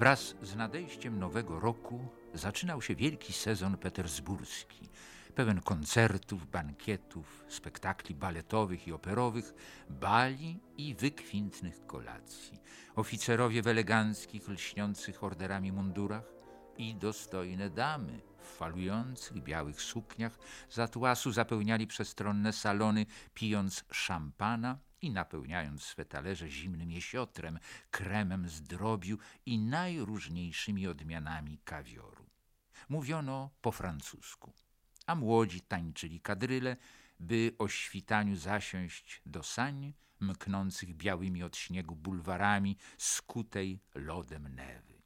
Wraz z nadejściem nowego roku zaczynał się wielki sezon petersburski, pełen koncertów, bankietów, spektakli baletowych i operowych, bali i wykwintnych kolacji. Oficerowie w eleganckich, lśniących orderami mundurach i dostojne damy w falujących białych sukniach z atłasu zapełniali przestronne salony, pijąc szampana i napełniając swe talerze zimnym jesiotrem, kremem z drobiu i najróżniejszymi odmianami kawioru. Mówiono po francusku, a młodzi tańczyli kadryle, by o świtaniu zasiąść do sań mknących białymi od śniegu bulwarami skutej lodem Newy.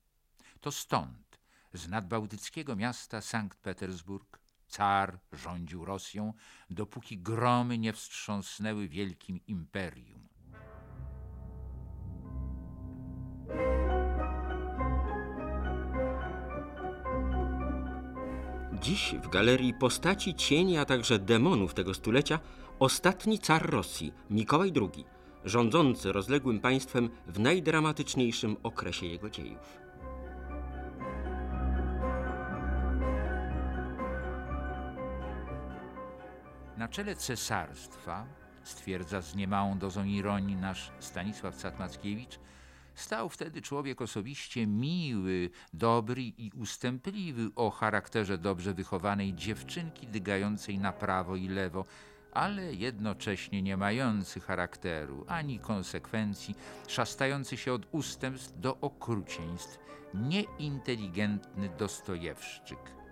To stąd, z nadbałtyckiego miasta Sankt Petersburg, car rządził Rosją, dopóki gromy nie wstrząsnęły wielkim imperium. Dziś w galerii postaci cieni, a także demonów tego stulecia ostatni car Rosji, Mikołaj II, rządzący rozległym państwem w najdramatyczniejszym okresie jego dziejów. Na czele cesarstwa, stwierdza z niemałą dozą ironii nasz Stanisław Catmackiewicz, stał wtedy człowiek osobiście miły, dobry i ustępliwy o charakterze dobrze wychowanej dziewczynki dygającej na prawo i lewo, ale jednocześnie nie mający charakteru ani konsekwencji, szastający się od ustępstw do okrucieństw, nieinteligentny Dostojewszczyk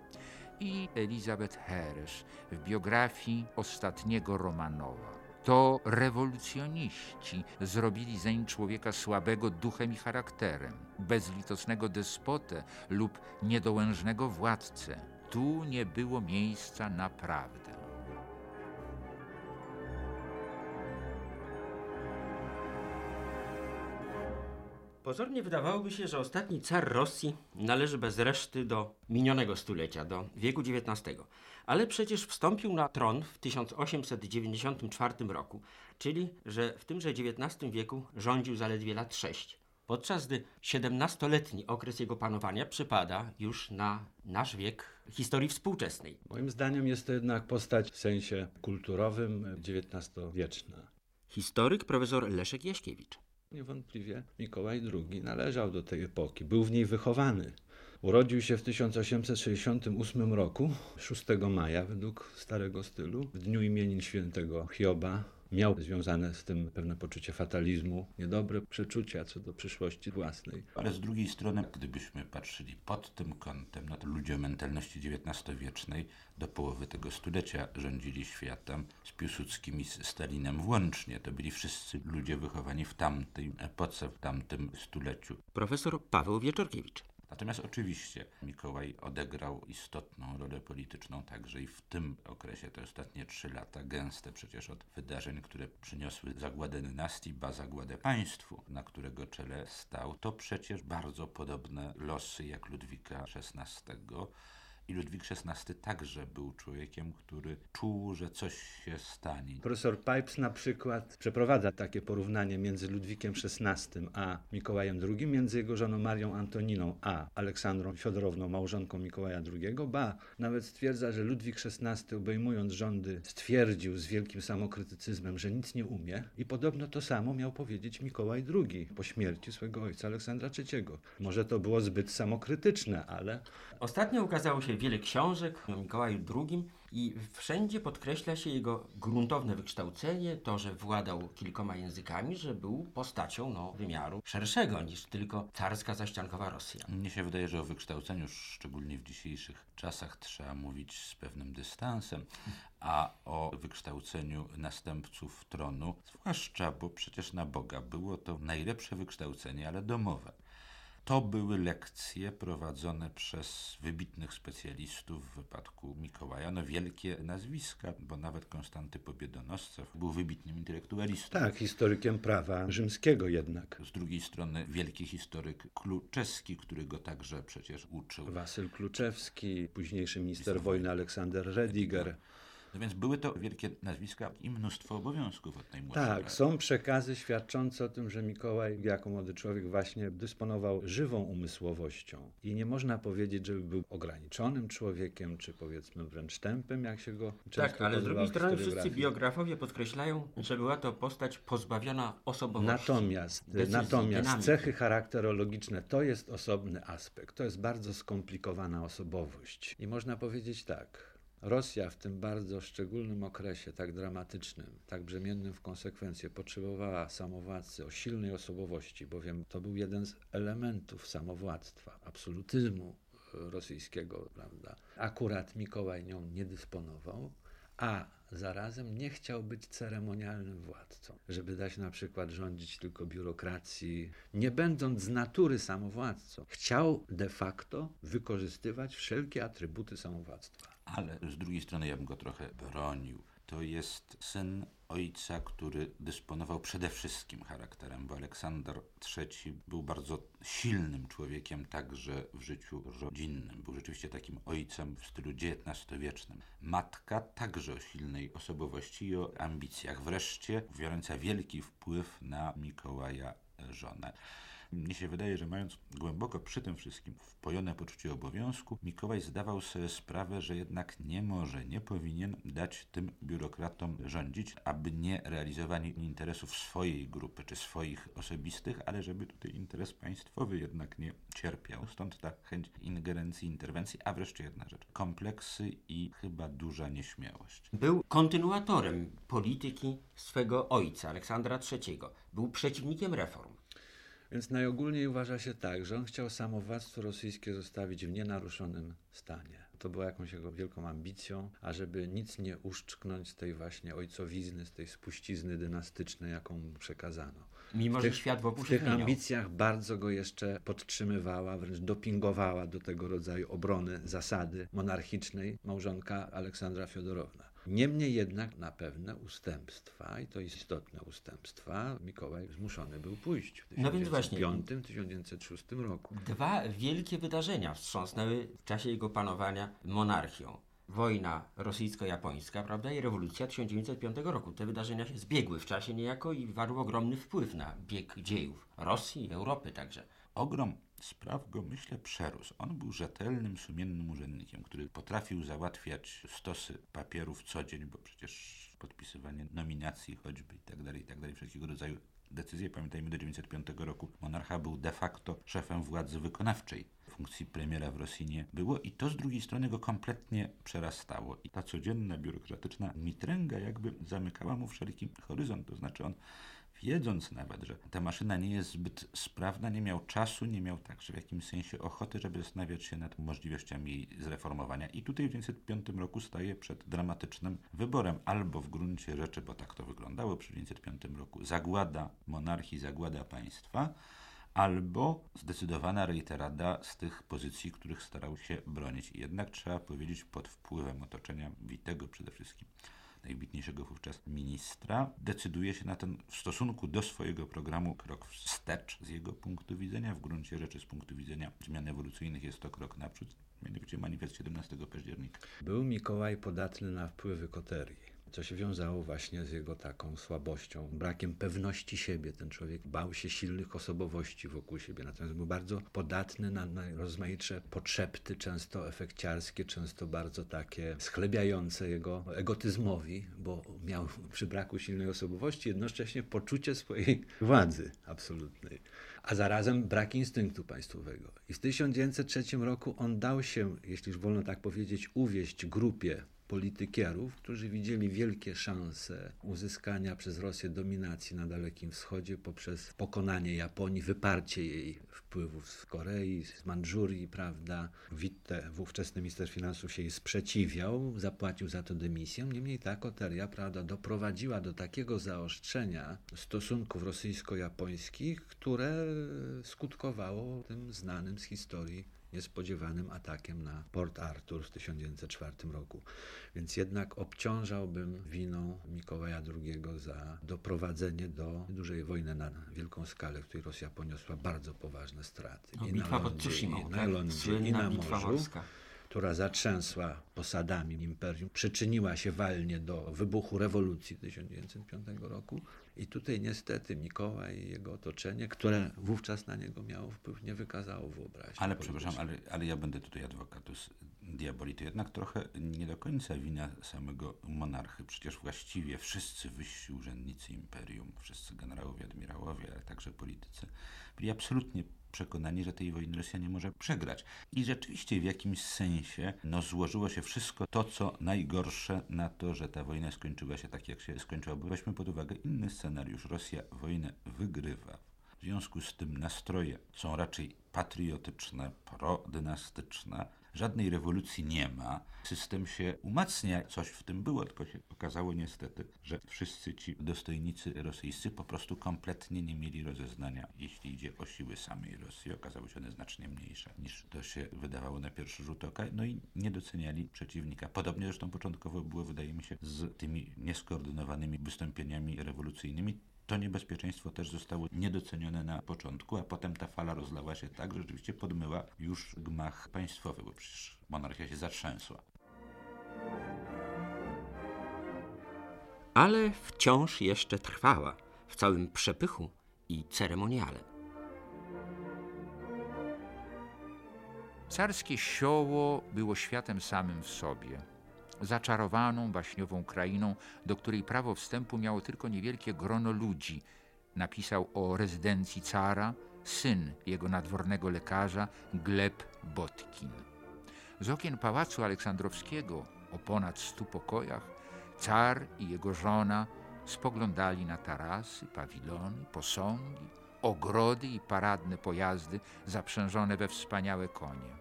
i Elizabeth Heresz w biografii ostatniego Romanowa. To rewolucjoniści zrobili zeń człowieka słabego duchem i charakterem, bezlitosnego despotę lub niedołężnego władcę. Tu nie było miejsca na prawdę. Pozornie wydawałoby się, że ostatni car Rosji należy bez reszty do minionego stulecia, do wieku XIX. Ale przecież wstąpił na tron w 1894 roku, czyli że w tymże XIX wieku rządził zaledwie lat sześć. Podczas gdy 17-letni okres jego panowania przypada już na nasz wiek historii współczesnej. Moim zdaniem jest to jednak postać w sensie kulturowym XIX-wieczna. Historyk profesor Leszek Jaśkiewicz. Niewątpliwie Mikołaj II należał do tej epoki, był w niej wychowany. Urodził się w 1868 roku, 6 maja według starego stylu, w dniu imienin świętego Hioba. Miał związane z tym pewne poczucie fatalizmu, niedobre przeczucia co do przyszłości własnej. Ale z drugiej strony, gdybyśmy patrzyli pod tym kątem, no to ludzie o mentalności XIX-wiecznej do połowy tego stulecia rządzili światem z Piłsudskim i z Stalinem włącznie. To byli wszyscy ludzie wychowani w tamtej epoce, w tamtym stuleciu. Profesor Paweł Wieczorkiewicz. Natomiast oczywiście Mikołaj odegrał istotną rolę polityczną także i w tym okresie, te ostatnie trzy lata, gęste przecież od wydarzeń, które przyniosły zagładę dynastii, ba zagładę państwu, na którego czele stał. To przecież bardzo podobne losy jak Ludwika XVI, i Ludwik XVI także był człowiekiem, który czuł, że coś się stanie. Profesor Pipes na przykład przeprowadza takie porównanie między Ludwikiem XVI a Mikołajem II, między jego żoną Marią Antoniną a Aleksandrą Fiodorowną, małżonką Mikołaja II. Ba, nawet stwierdza, że Ludwik XVI obejmując rządy stwierdził z wielkim samokrytycyzmem, że nic nie umie i podobno to samo miał powiedzieć Mikołaj II po śmierci swego ojca Aleksandra III. Może to było zbyt samokrytyczne, ale... Ostatnio ukazało się wiele książek o Mikołaju II i wszędzie podkreśla się jego gruntowne wykształcenie, to, że władał kilkoma językami, że był postacią no, wymiaru szerszego niż tylko carska zaściankowa Rosja. Mnie się wydaje, że o wykształceniu, szczególnie w dzisiejszych czasach, trzeba mówić z pewnym dystansem, a o wykształceniu następców tronu, zwłaszcza, bo przecież na Boga było to najlepsze wykształcenie, ale domowe. To były lekcje prowadzone przez wybitnych specjalistów w wypadku Mikołaja. No wielkie nazwiska, bo nawet Konstanty Pobiedonoscew był wybitnym intelektualistą. Tak, historykiem prawa rzymskiego jednak. Z drugiej strony wielki historyk Kluczewski, który go także przecież uczył. Wasyl Kluczewski, późniejszy minister wojny Aleksander Rediger. No więc były to wielkie nazwiska i mnóstwo obowiązków od najmłodszych Tak, lat. są przekazy świadczące o tym, że Mikołaj jako młody człowiek właśnie dysponował żywą umysłowością. I nie można powiedzieć, żeby był ograniczonym człowiekiem, czy powiedzmy wręcz tępym, jak się go często Tak, ale z drugiej strony wszyscy biografowie podkreślają, że była to postać pozbawiona osobowości. Natomiast, decyzji, natomiast dynamiki. cechy charakterologiczne to jest osobny aspekt. To jest bardzo skomplikowana osobowość. I można powiedzieć tak. Rosja w tym bardzo szczególnym okresie, tak dramatycznym, tak brzemiennym w konsekwencje, potrzebowała samowładcy o silnej osobowości, bowiem to był jeden z elementów samowładztwa, absolutyzmu rosyjskiego, prawda. Akurat Mikołaj nią nie dysponował, a zarazem nie chciał być ceremonialnym władcą, żeby dać na przykład rządzić tylko biurokracji, nie będąc z natury samowładcą. Chciał de facto wykorzystywać wszelkie atrybuty samowładztwa. Ale z drugiej strony ja bym go trochę bronił. To jest syn ojca, który dysponował przede wszystkim charakterem, bo Aleksander III był bardzo silnym człowiekiem także w życiu rodzinnym. Był rzeczywiście takim ojcem w stylu XIX-wiecznym. Matka także o silnej osobowości i o ambicjach. Wreszcie biorąca wielki wpływ na Mikołaja żonę. Mnie się wydaje, że mając głęboko przy tym wszystkim wpojone poczucie obowiązku, Mikołaj zdawał sobie sprawę, że jednak nie może, nie powinien dać tym biurokratom rządzić, aby nie realizowali interesów swojej grupy czy swoich osobistych, ale żeby tutaj interes państwowy jednak nie cierpiał. Stąd ta chęć ingerencji, interwencji, a wreszcie jedna rzecz. Kompleksy i chyba duża nieśmiałość. Był kontynuatorem polityki swego ojca, Aleksandra III. Był przeciwnikiem reform. Więc najogólniej uważa się tak, że on chciał samowładztwo rosyjskie zostawić w nienaruszonym stanie. To było jakąś jego wielką ambicją, ażeby nic nie uszczknąć z tej właśnie ojcowizny, z tej spuścizny dynastycznej, jaką mu przekazano. Mimo, W że tych- świat wokół W tych ambicjach bardzo go jeszcze podtrzymywała, wręcz dopingowała do tego rodzaju obrony zasady monarchicznej małżonka Aleksandra Fiodorowna. Niemniej jednak na pewne ustępstwa, i to istotne ustępstwa, Mikołaj zmuszony był pójść w No więc właśnie. 1905-1906 roku. Dwa wielkie wydarzenia wstrząsnęły w czasie jego panowania monarchią. Wojna rosyjsko-japońska, prawda, i rewolucja 1905 roku. Te wydarzenia się zbiegły w czasie niejako i wywarły ogromny wpływ na bieg dziejów Rosji i Europy także. Ogrom spraw go, myślę, przerósł. On był rzetelnym, sumiennym urzędnikiem, który potrafił załatwiać stosy papierów co dzień, bo przecież podpisywanie nominacji choćby i tak dalej, i tak dalej, wszelkiego rodzaju decyzje. Pamiętajmy, do 1905 roku monarcha był de facto szefem władzy wykonawczej. Funkcji premiera w Rosji nie było i to z drugiej strony go kompletnie przerastało. I ta codzienna, biurokratyczna mitręga jakby zamykała mu wszelki horyzont, to znaczy on wiedząc nawet, że ta maszyna nie jest zbyt sprawna, nie miał czasu, nie miał także w jakimś sensie ochoty, żeby zastanawiać się nad możliwościami jej zreformowania. I tutaj w 1905 roku staje przed dramatycznym wyborem. Albo w gruncie rzeczy, bo tak to wyglądało przy 1905 roku, zagłada monarchii, zagłada państwa, albo zdecydowana reiterada z tych pozycji, których starał się bronić. I jednak trzeba powiedzieć pod wpływem otoczenia Witego przede wszystkim najwybitniejszego wówczas ministra, decyduje się na ten w stosunku do swojego programu krok wstecz z jego punktu widzenia. W gruncie rzeczy z punktu widzenia zmian ewolucyjnych jest to krok naprzód, mianowicie manifest 17 października. Był Mikołaj podatny na wpływy koterii, co się wiązało właśnie z jego taką słabością, brakiem pewności siebie. Ten człowiek bał się silnych osobowości wokół siebie, natomiast był bardzo podatny na najrozmaitsze potrzepty, często efekciarskie, często bardzo takie schlebiające jego egotyzmowi, bo miał przy braku silnej osobowości jednocześnie poczucie swojej władzy absolutnej a zarazem brak instynktu państwowego. I w 1903 roku on dał się, jeśli już wolno tak powiedzieć, uwieść grupie politykierów, którzy widzieli wielkie szanse uzyskania przez Rosję dominacji na Dalekim Wschodzie poprzez pokonanie Japonii, wyparcie jej wpływów z Korei, z Mandżurii, prawda. Witte, ówczesny minister finansów się jej sprzeciwiał, zapłacił za to dymisję. Niemniej ta koteria, prawda, doprowadziła do takiego zaostrzenia stosunków rosyjsko-japońskich, które skutkowało tym znanym z historii niespodziewanym atakiem na Port Arthur w 1904 roku. Więc jednak obciążałbym winą Mikołaja II za doprowadzenie do dużej wojny na wielką skalę, w której Rosja poniosła bardzo poważne straty. No, I na lądzie, Tsushima, i na tak? lądzie, i na morzu. która zatrzęsła posadami imperium, przyczyniła się walnie do wybuchu rewolucji 1905 roku. I tutaj niestety Mikołaj i jego otoczenie, które wówczas na niego miało wpływ, nie wykazało wyobraźni. Ale przepraszam, ale, ale ja będę tutaj adwokatus diaboli. To jednak trochę nie do końca wina samego monarchy. Przecież właściwie wszyscy wyżsi urzędnicy imperium, wszyscy generałowie, admirałowie, ale także politycy, byli absolutnie przekonani, że tej wojny Rosja nie może przegrać. I rzeczywiście w jakimś sensie no, złożyło się wszystko to, co najgorsze na to, że ta wojna skończyła się tak, jak się skończyła. Bo weźmy pod uwagę inny scenariusz. Rosja wojnę wygrywa. W związku z tym nastroje są raczej patriotyczne, prodynastyczne, Żadnej rewolucji nie ma. System się umacnia. Coś w tym było, tylko się okazało niestety, że wszyscy ci dostojnicy rosyjscy po prostu kompletnie nie mieli rozeznania, jeśli idzie o siły samej Rosji. Okazały się one znacznie mniejsze niż to się wydawało na pierwszy rzut oka. No i nie doceniali przeciwnika. Podobnie zresztą początkowo było, wydaje mi się, z tymi nieskoordynowanymi wystąpieniami rewolucyjnymi to niebezpieczeństwo też zostało niedocenione na początku, a potem ta fala rozlała się tak, że rzeczywiście podmyła już gmach państwowy, bo przecież monarchia się zatrzęsła. Ale wciąż jeszcze trwała w całym przepychu i ceremoniale. Carskie sioło było światem samym w sobie zaczarowaną, baśniową krainą, do której prawo wstępu miało tylko niewielkie grono ludzi. Napisał o rezydencji cara syn jego nadwornego lekarza Gleb Botkin. Z okien pałacu aleksandrowskiego o ponad stu pokojach car i jego żona spoglądali na tarasy, pawilony, posągi, ogrody i paradne pojazdy zaprzężone we wspaniałe konie.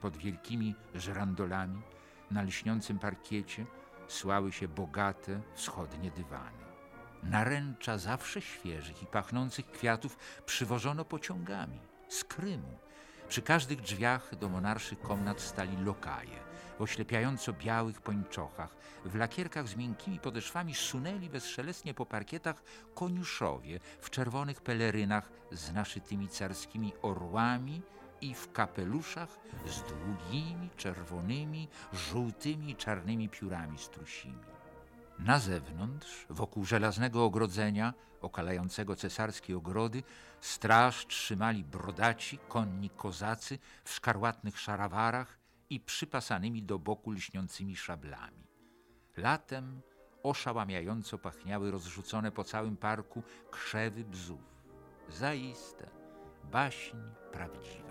Pod wielkimi żrandolami na lśniącym parkiecie słały się bogate wschodnie dywany. Naręcza zawsze świeżych i pachnących kwiatów przywożono pociągami z Krymu. Przy każdych drzwiach do monarszych komnat stali lokaje, w oślepiająco białych pończochach, w lakierkach z miękkimi podeszwami sunęli bezszelestnie po parkietach koniuszowie w czerwonych pelerynach z naszytymi carskimi orłami i w kapeluszach z długimi, czerwonymi, żółtymi i czarnymi piórami strusimi. Na zewnątrz, wokół żelaznego ogrodzenia, okalającego cesarskie ogrody, straż trzymali brodaci, konni kozacy w szkarłatnych szarawarach i przypasanymi do boku lśniącymi szablami. Latem oszałamiająco pachniały rozrzucone po całym parku krzewy bzów. Zaiste, baśń prawdziwa.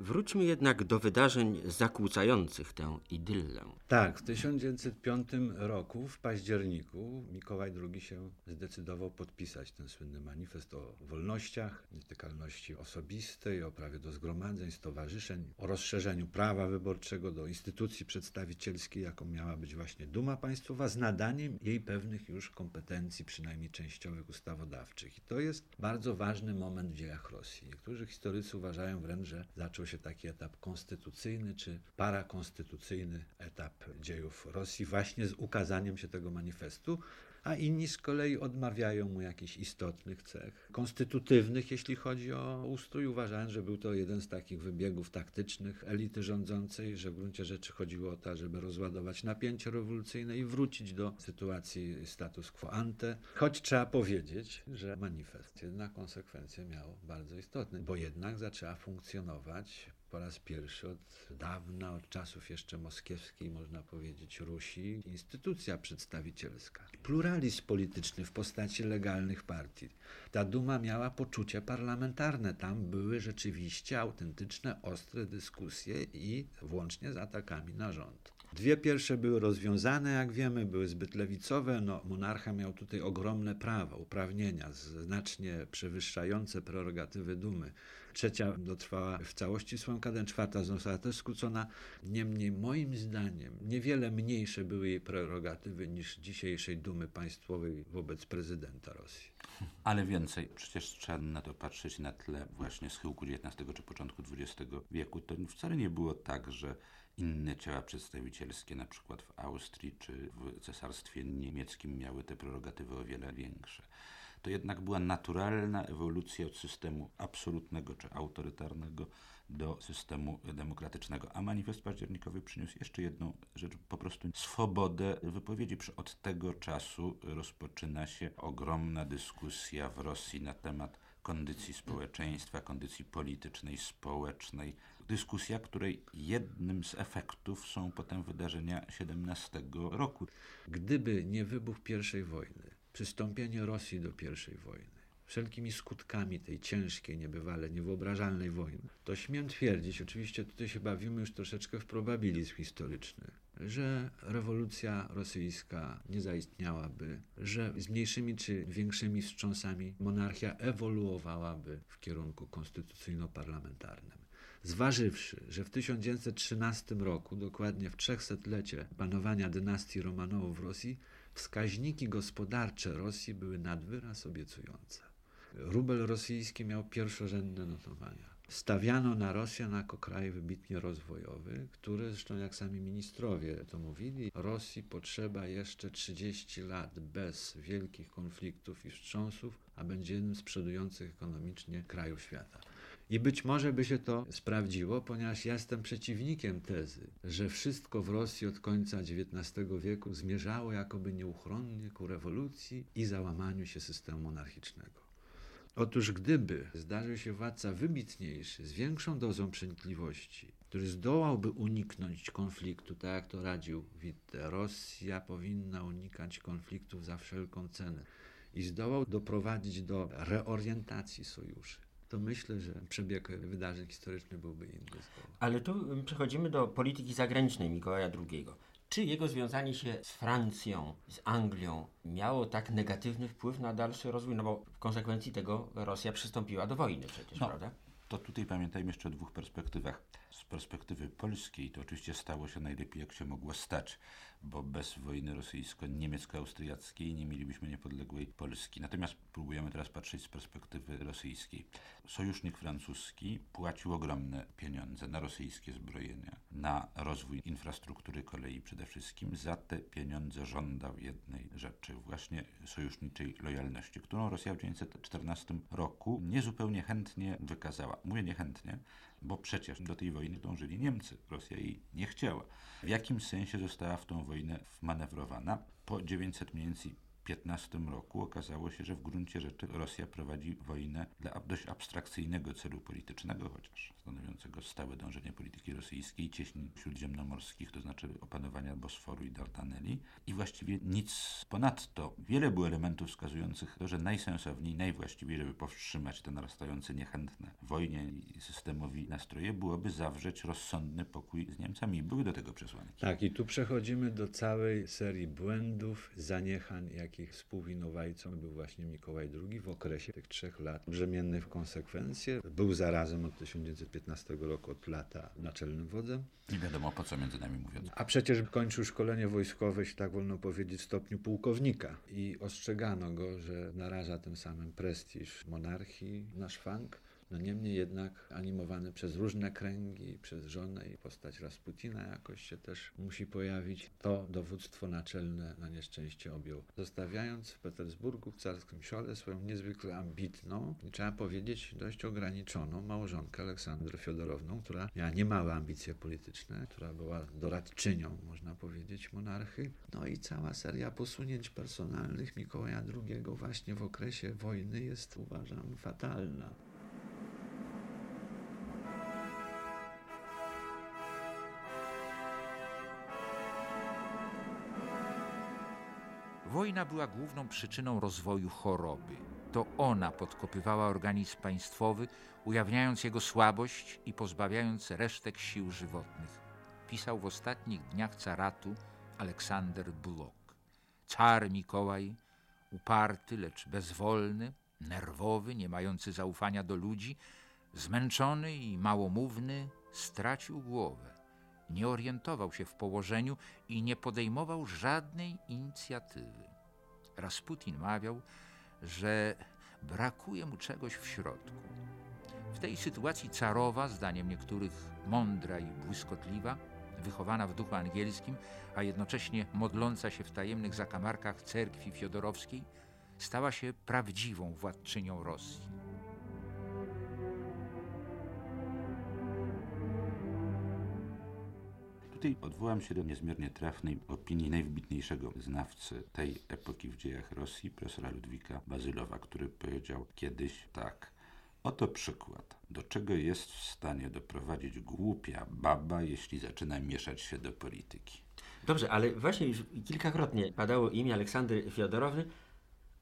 Wróćmy jednak do wydarzeń zakłócających tę idyllę. Tak, w 1905 roku, w październiku, Mikołaj II się zdecydował podpisać ten słynny manifest o wolnościach, nietykalności osobistej, o prawie do zgromadzeń, stowarzyszeń, o rozszerzeniu prawa wyborczego do instytucji przedstawicielskiej, jaką miała być właśnie Duma Państwowa, z nadaniem jej pewnych już kompetencji, przynajmniej częściowych, ustawodawczych. I to jest bardzo ważny moment w dziejach Rosji. Niektórzy historycy uważają wręcz, że zaczął się taki etap konstytucyjny czy parakonstytucyjny etap dziejów Rosji właśnie z ukazaniem się tego manifestu, a inni z kolei odmawiają mu jakichś istotnych cech konstytutywnych, jeśli chodzi o ustrój, uważając, że był to jeden z takich wybiegów taktycznych elity rządzącej, że w gruncie rzeczy chodziło o to, żeby rozładować napięcie rewolucyjne i wrócić do sytuacji status quo ante. Choć trzeba powiedzieć, że manifest jednak konsekwencje miał bardzo istotne, bo jednak zaczęła funkcjonować po raz pierwszy od dawna, od czasów jeszcze moskiewskiej, można powiedzieć, Rusi, instytucja przedstawicielska. Pluralizm polityczny w postaci legalnych partii. Ta duma miała poczucie parlamentarne. Tam były rzeczywiście autentyczne, ostre dyskusje i włącznie z atakami na rząd. Dwie pierwsze były rozwiązane, jak wiemy, były zbyt lewicowe. No, monarcha miał tutaj ogromne prawa, uprawnienia, znacznie przewyższające prerogatywy dumy. Trzecia dotrwała w całości swoją kadencję, czwarta została też skrócona. Niemniej moim zdaniem niewiele mniejsze były jej prerogatywy niż dzisiejszej dumy państwowej wobec prezydenta Rosji. Ale więcej, przecież trzeba na to patrzeć na tle właśnie schyłku XIX czy początku XX wieku. To wcale nie było tak, że inne ciała przedstawicielskie, na przykład w Austrii czy w cesarstwie niemieckim, miały te prerogatywy o wiele większe. To jednak była naturalna ewolucja od systemu absolutnego czy autorytarnego do systemu demokratycznego. A manifest październikowy przyniósł jeszcze jedną rzecz, po prostu swobodę wypowiedzi. Od tego czasu rozpoczyna się ogromna dyskusja w Rosji na temat kondycji społeczeństwa, kondycji politycznej, społecznej. Dyskusja, której jednym z efektów są potem wydarzenia 17 roku. Gdyby nie wybuch I wojny, przystąpienie Rosji do I wojny, wszelkimi skutkami tej ciężkiej, niebywale niewyobrażalnej wojny, to śmiem twierdzić, oczywiście tutaj się bawimy już troszeczkę w probabilizm historyczny, że rewolucja rosyjska nie zaistniałaby, że z mniejszymi czy większymi wstrząsami monarchia ewoluowałaby w kierunku konstytucyjno-parlamentarnym. Zważywszy, że w 1913 roku, dokładnie w trzechsetlecie panowania dynastii Romanowów w Rosji, wskaźniki gospodarcze Rosji były nadwyraz obiecujące. Rubel rosyjski miał pierwszorzędne notowania. Stawiano na Rosję jako kraj wybitnie rozwojowy, który zresztą jak sami ministrowie to mówili, Rosji potrzeba jeszcze 30 lat bez wielkich konfliktów i wstrząsów, a będzie jednym z przodujących ekonomicznie krajów świata. I być może by się to sprawdziło, ponieważ ja jestem przeciwnikiem tezy, że wszystko w Rosji od końca XIX wieku zmierzało jakoby nieuchronnie ku rewolucji i załamaniu się systemu monarchicznego. Otóż gdyby zdarzył się władca wybitniejszy, z większą dozą przenikliwości, który zdołałby uniknąć konfliktu, tak jak to radził Witte, Rosja powinna unikać konfliktów za wszelką cenę i zdołał doprowadzić do reorientacji sojuszy, to myślę, że przebieg wydarzeń historycznych byłby inny. Ale tu przechodzimy do polityki zagranicznej Mikołaja II. Czy jego związanie się z Francją, z Anglią miało tak negatywny wpływ na dalszy rozwój? No bo w konsekwencji tego Rosja przystąpiła do wojny przecież, no, prawda? To tutaj pamiętajmy jeszcze o dwóch perspektywach. Z perspektywy polskiej to oczywiście stało się najlepiej, jak się mogło stać bo bez wojny rosyjsko-niemiecko-austriackiej nie mielibyśmy niepodległej Polski. Natomiast próbujemy teraz patrzeć z perspektywy rosyjskiej. Sojusznik francuski płacił ogromne pieniądze na rosyjskie zbrojenia, na rozwój infrastruktury kolei przede wszystkim. Za te pieniądze żądał jednej rzeczy, właśnie sojuszniczej lojalności, którą Rosja w 1914 roku niezupełnie chętnie wykazała. Mówię niechętnie, bo przecież do tej wojny dążyli Niemcy. Rosja jej nie chciała. W jakim sensie została w tą wojnę wmanewrowana? Po 900 mniej więcej 2015 roku okazało się, że w gruncie rzeczy Rosja prowadzi wojnę dla dość abstrakcyjnego celu politycznego, chociaż stanowiącego stałe dążenie polityki rosyjskiej, cieśni śródziemnomorskich, to znaczy opanowania Bosforu i Dardaneli i właściwie nic ponadto. Wiele było elementów wskazujących to, że najsensowniej, najwłaściwiej, żeby powstrzymać te narastające niechętne wojnie i systemowi nastroje, byłoby zawrzeć rozsądny pokój z Niemcami. Były do tego przesłanki. Tak, i tu przechodzimy do całej serii błędów, zaniechań, jakie takich współwinowajcą był właśnie Mikołaj II w okresie tych trzech lat brzemiennych w konsekwencje. Był zarazem od 1915 roku od lata naczelnym wodzem. Nie wiadomo po co między nami mówiąc. A przecież kończył szkolenie wojskowe, jeśli tak wolno powiedzieć, w stopniu pułkownika i ostrzegano go, że naraża tym samym prestiż monarchii na szwank. No niemniej jednak animowany przez różne kręgi, przez żonę i postać Rasputina jakoś się też musi pojawić. To dowództwo naczelne na nieszczęście objął. Zostawiając w Petersburgu, w carskim siole, swoją niezwykle ambitną trzeba powiedzieć dość ograniczoną małżonkę Aleksandrę Fiodorowną, która miała niemałe ambicje polityczne, która była doradczynią, można powiedzieć, monarchy. No i cała seria posunięć personalnych Mikołaja II właśnie w okresie wojny jest, uważam, fatalna. Wojna była główną przyczyną rozwoju choroby. To ona podkopywała organizm państwowy, ujawniając jego słabość i pozbawiając resztek sił żywotnych. Pisał w ostatnich dniach caratu Aleksander Bulok. Car Mikołaj, uparty, lecz bezwolny, nerwowy, nie mający zaufania do ludzi, zmęczony i małomówny, stracił głowę nie orientował się w położeniu i nie podejmował żadnej inicjatywy. Rasputin mawiał, że brakuje mu czegoś w środku. W tej sytuacji carowa, zdaniem niektórych mądra i błyskotliwa, wychowana w duchu angielskim, a jednocześnie modląca się w tajemnych zakamarkach cerkwi fiodorowskiej, stała się prawdziwą władczynią Rosji. Tutaj odwołam się do niezmiernie trafnej opinii najwybitniejszego znawcy tej epoki w dziejach Rosji, profesora Ludwika Bazylowa, który powiedział kiedyś tak. Oto przykład, do czego jest w stanie doprowadzić głupia baba, jeśli zaczyna mieszać się do polityki. Dobrze, ale właśnie już kilkakrotnie padało imię Aleksandry Fiodorowny.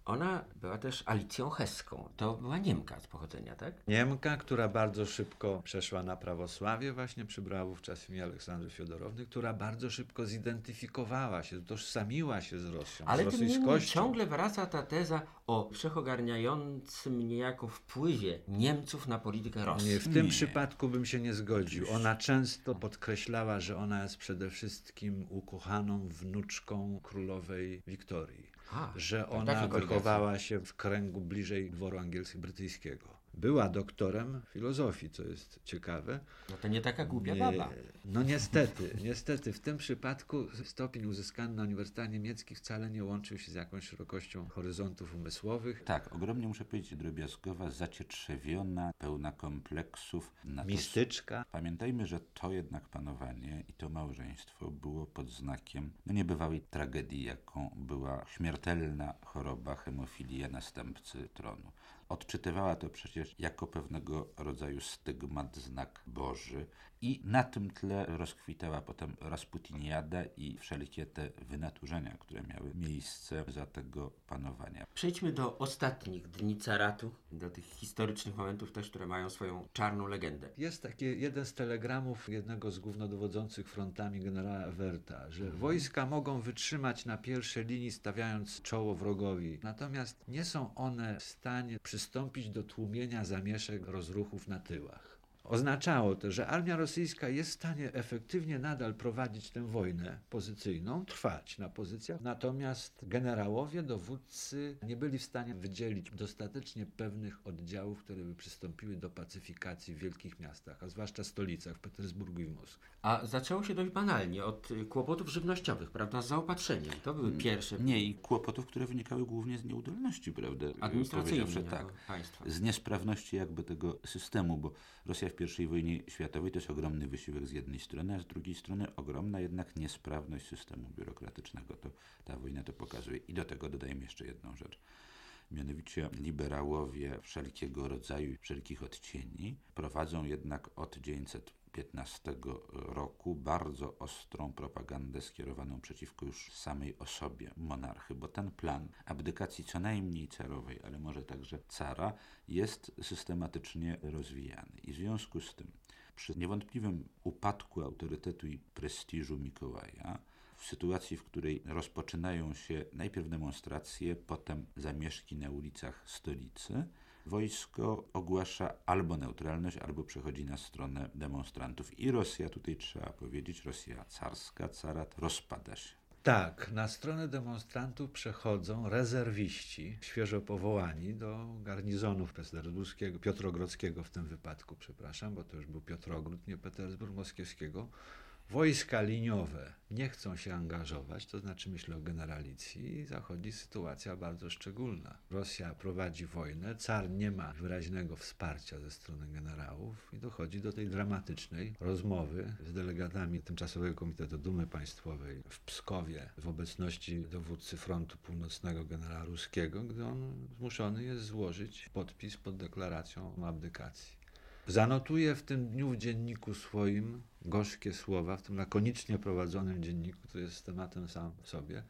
Ona była też Alicją Heską. To była Niemka z pochodzenia, tak? Niemka, która bardzo szybko przeszła na prawosławie, właśnie przybrała wówczas imię Aleksandry Fiodorowny, która bardzo szybko zidentyfikowała się, tożsamiła się z Rosją, Ale z rosyjskością. ciągle wraca ta teza o wszechogarniającym niejako wpływie Niemców na politykę Rosji. Nie, w tym Nie. przypadku bym się nie zgodził. Ona często podkreślała, że ona jest przede wszystkim ukochaną wnuczką królowej Wiktorii. A, że to ona takie korygacji. wychowała się w kręgu bliżej dworu angielsko-brytyjskiego. Była doktorem filozofii, co jest ciekawe. No to nie taka głupia Nie- baba. No niestety, niestety w tym przypadku stopień uzyskany na Uniwersytetach Niemieckich wcale nie łączył się z jakąś szerokością horyzontów umysłowych. Tak, ogromnie muszę powiedzieć, drobiazgowa, zacietrzewiona, pełna kompleksów. Na to Mistyczka. Pamiętajmy, że to jednak panowanie i to małżeństwo było pod znakiem no niebywałej tragedii, jaką była śmiertelna choroba hemofilia następcy tronu. Odczytywała to przecież jako pewnego rodzaju stygmat, znak Boży i na tym tle rozkwitała potem Rasputiniada i wszelkie te wynaturzenia, które miały miejsce za tego panowania. Przejdźmy do ostatnich dni caratu, do tych historycznych momentów też, które mają swoją czarną legendę. Jest taki jeden z telegramów jednego z głównodowodzących frontami generała Ewerta, że wojska mogą wytrzymać na pierwszej linii stawiając czoło wrogowi, natomiast nie są one w stanie przystąpić do tłumienia zamieszek rozruchów na tyłach. Oznaczało to, że armia rosyjska jest w stanie efektywnie nadal prowadzić tę wojnę pozycyjną, trwać na pozycjach, natomiast generałowie, dowódcy nie byli w stanie wydzielić dostatecznie pewnych oddziałów, które by przystąpiły do pacyfikacji w wielkich miastach, a zwłaszcza stolicach, w Petersburgu i Moskwie. A zaczęło się dość banalnie, od y, kłopotów żywnościowych, prawda, z zaopatrzeniem. To były pierwsze Nie, i kłopotów, które wynikały głównie z nieudolności, prawda? administracyjne Powiedziawszy niejako tak. państwa. z niesprawności jakby tego systemu, bo Rosja w I wojnie światowej to jest ogromny wysiłek z jednej strony, a z drugiej strony ogromna jednak niesprawność systemu biurokratycznego. To ta wojna to pokazuje. I do tego dodajmy jeszcze jedną rzecz. Mianowicie liberałowie wszelkiego rodzaju, wszelkich odcieni prowadzą jednak od 1915 roku bardzo ostrą propagandę skierowaną przeciwko już samej osobie monarchy, bo ten plan abdykacji co najmniej carowej, ale może także cara, jest systematycznie rozwijany. I w związku z tym, przy niewątpliwym upadku autorytetu i prestiżu Mikołaja, w sytuacji, w której rozpoczynają się najpierw demonstracje, potem zamieszki na ulicach stolicy, wojsko ogłasza albo neutralność, albo przechodzi na stronę demonstrantów. I Rosja, tutaj trzeba powiedzieć, Rosja carska, carat rozpada się. Tak, na stronę demonstrantów przechodzą rezerwiści, świeżo powołani do garnizonów petersburskiego, Piotrogrodzkiego w tym wypadku, przepraszam, bo to już był Piotrogród, nie Petersburg Moskiewskiego. Wojska liniowe nie chcą się angażować, to znaczy myślę o generalicji i zachodzi sytuacja bardzo szczególna. Rosja prowadzi wojnę, car nie ma wyraźnego wsparcia ze strony generałów i dochodzi do tej dramatycznej rozmowy z delegatami Tymczasowego Komitetu Dumy Państwowej w Pskowie w obecności dowódcy frontu północnego generała Ruskiego, gdy on zmuszony jest złożyć podpis pod deklaracją o abdykacji. Zanotuje w tym dniu w dzienniku swoim gorzkie słowa, w tym lakonicznie prowadzonym dzienniku, który jest tematem sam w sobie,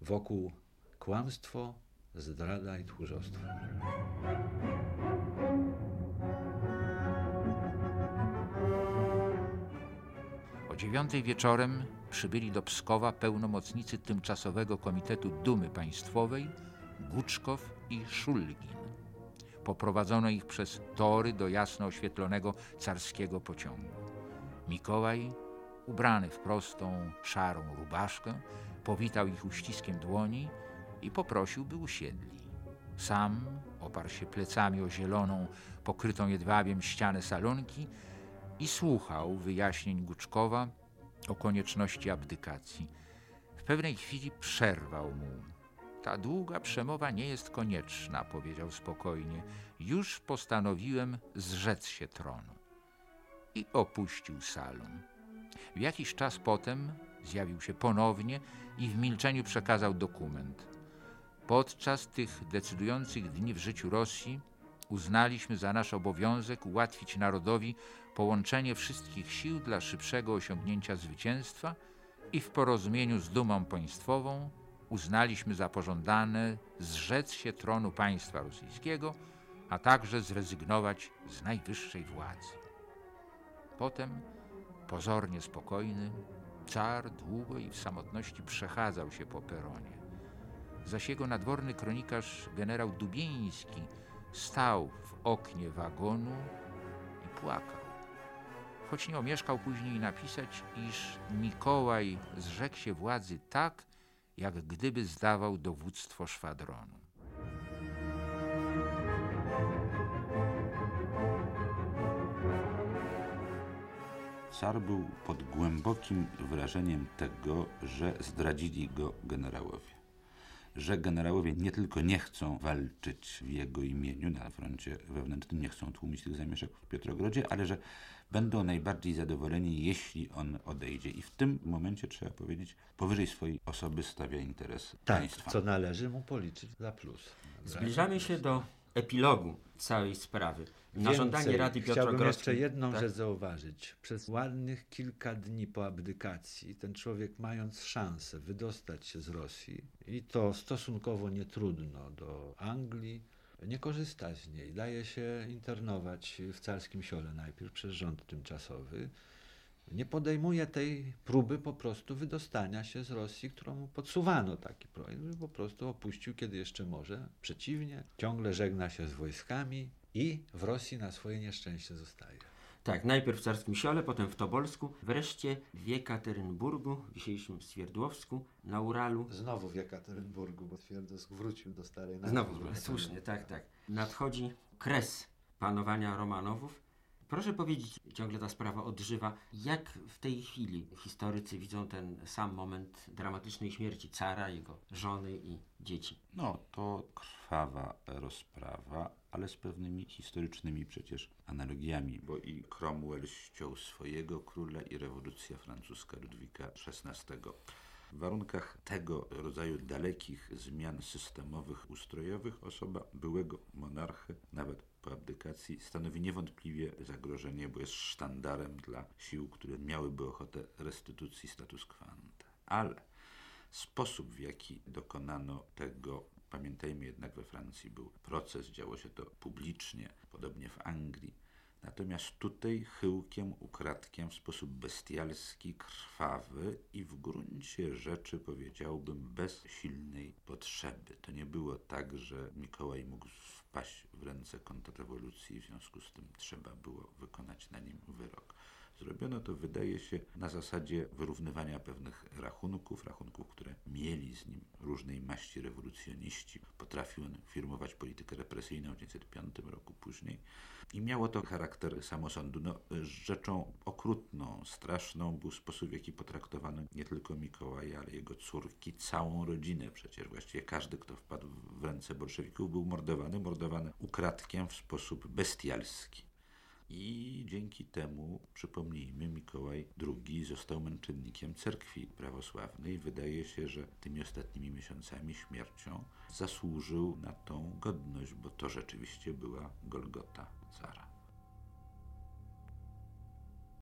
wokół kłamstwo, zdrada i tchórzostwo. O dziewiątej wieczorem przybyli do Pskowa pełnomocnicy Tymczasowego Komitetu Dumy Państwowej Guczkow i Szulgin. Poprowadzono ich przez tory do jasno oświetlonego carskiego pociągu. Mikołaj, ubrany w prostą, szarą rubaszkę, powitał ich uściskiem dłoni i poprosił, by usiedli. Sam oparł się plecami o zieloną, pokrytą jedwabiem ścianę salonki i słuchał wyjaśnień Guczkowa o konieczności abdykacji. W pewnej chwili przerwał mu. Ta długa przemowa nie jest konieczna, powiedział spokojnie. Już postanowiłem zrzec się tronu. I opuścił salon. W jakiś czas potem zjawił się ponownie i w milczeniu przekazał dokument. Podczas tych decydujących dni w życiu Rosji uznaliśmy za nasz obowiązek ułatwić narodowi połączenie wszystkich sił dla szybszego osiągnięcia zwycięstwa i w porozumieniu z dumą państwową uznaliśmy za pożądane zrzec się tronu państwa rosyjskiego, a także zrezygnować z najwyższej władzy. Potem, pozornie spokojny, car długo i w samotności przechadzał się po peronie. Zaś jego nadworny kronikarz generał Dubieński stał w oknie wagonu i płakał. Choć nie omieszkał później napisać, iż Mikołaj zrzekł się władzy tak, jak gdyby zdawał dowództwo szwadronu. Car był pod głębokim wrażeniem tego, że zdradzili go generałowie. Że generałowie nie tylko nie chcą walczyć w jego imieniu na froncie wewnętrznym, nie chcą tłumić tych zamieszek w Piotrogrodzie, ale że będą najbardziej zadowoleni, jeśli on odejdzie. I w tym momencie trzeba powiedzieć, powyżej swojej osoby stawia interes Tak, państwa. co należy mu policzyć za plus. Zbliżamy się do epilogu całej sprawy. Na Więcej, żądanie Rady Chciałbym Piotrogrodzkiej. jeszcze jedną tak? rzecz zauważyć. Przez ładnych kilka dni po abdykacji ten człowiek mając szansę wydostać się z Rosji i to stosunkowo nietrudno do Anglii, nie korzysta z niej. Daje się internować w carskim siole najpierw przez rząd tymczasowy. Nie podejmuje tej próby po prostu wydostania się z Rosji, którą podsuwano taki projekt, że po prostu opuścił, kiedy jeszcze może. Przeciwnie, ciągle żegna się z wojskami i w Rosji na swoje nieszczęście zostaje. Tak, najpierw w Carskim Siole, potem w Tobolsku, wreszcie w Jekaterynburgu, w dzisiejszym Swierdłowsku, na Uralu. Znowu w Jekaterynburgu, bo Twierdzowsk wrócił do starej Znowu, słusznie, tak, tak. Nadchodzi kres panowania Romanowów. Proszę powiedzieć, ciągle ta sprawa odżywa, jak w tej chwili historycy widzą ten sam moment dramatycznej śmierci cara, jego żony i dzieci. No, to krwawa rozprawa, ale z pewnymi historycznymi przecież analogiami, bo i Cromwell ściął swojego króla i rewolucja francuska Ludwika XVI. W warunkach tego rodzaju dalekich zmian systemowych, ustrojowych osoba byłego monarchy, nawet po abdykacji, stanowi niewątpliwie zagrożenie, bo jest sztandarem dla sił, które miałyby ochotę restytucji status quo ante. Ale sposób, w jaki dokonano tego, pamiętajmy jednak, we Francji był proces, działo się to publicznie, podobnie w Anglii. Natomiast tutaj chyłkiem, ukradkiem, w sposób bestialski, krwawy i w gruncie rzeczy powiedziałbym bez silnej potrzeby. To nie było tak, że Mikołaj mógł wpaść w ręce kontrrewolucji, w związku z tym trzeba było wykonać na nim wyrok. Zrobiono to, wydaje się, na zasadzie wyrównywania pewnych rachunków, rachunków, które mieli z nim różnej maści rewolucjoniści. Potrafił on firmować politykę represyjną w 1905 roku później i miało to charakter samosądu. No, rzeczą okrutną, straszną był sposób, w jaki potraktowano nie tylko Mikołaja, ale jego córki, całą rodzinę. Przecież właściwie każdy, kto wpadł w ręce bolszewików, był mordowany, mordowany ukradkiem w sposób bestialski. I dzięki temu, przypomnijmy, Mikołaj II został męczennikiem cerkwi prawosławnej. Wydaje się, że tymi ostatnimi miesiącami śmiercią zasłużył na tą godność, bo to rzeczywiście była Golgota cara.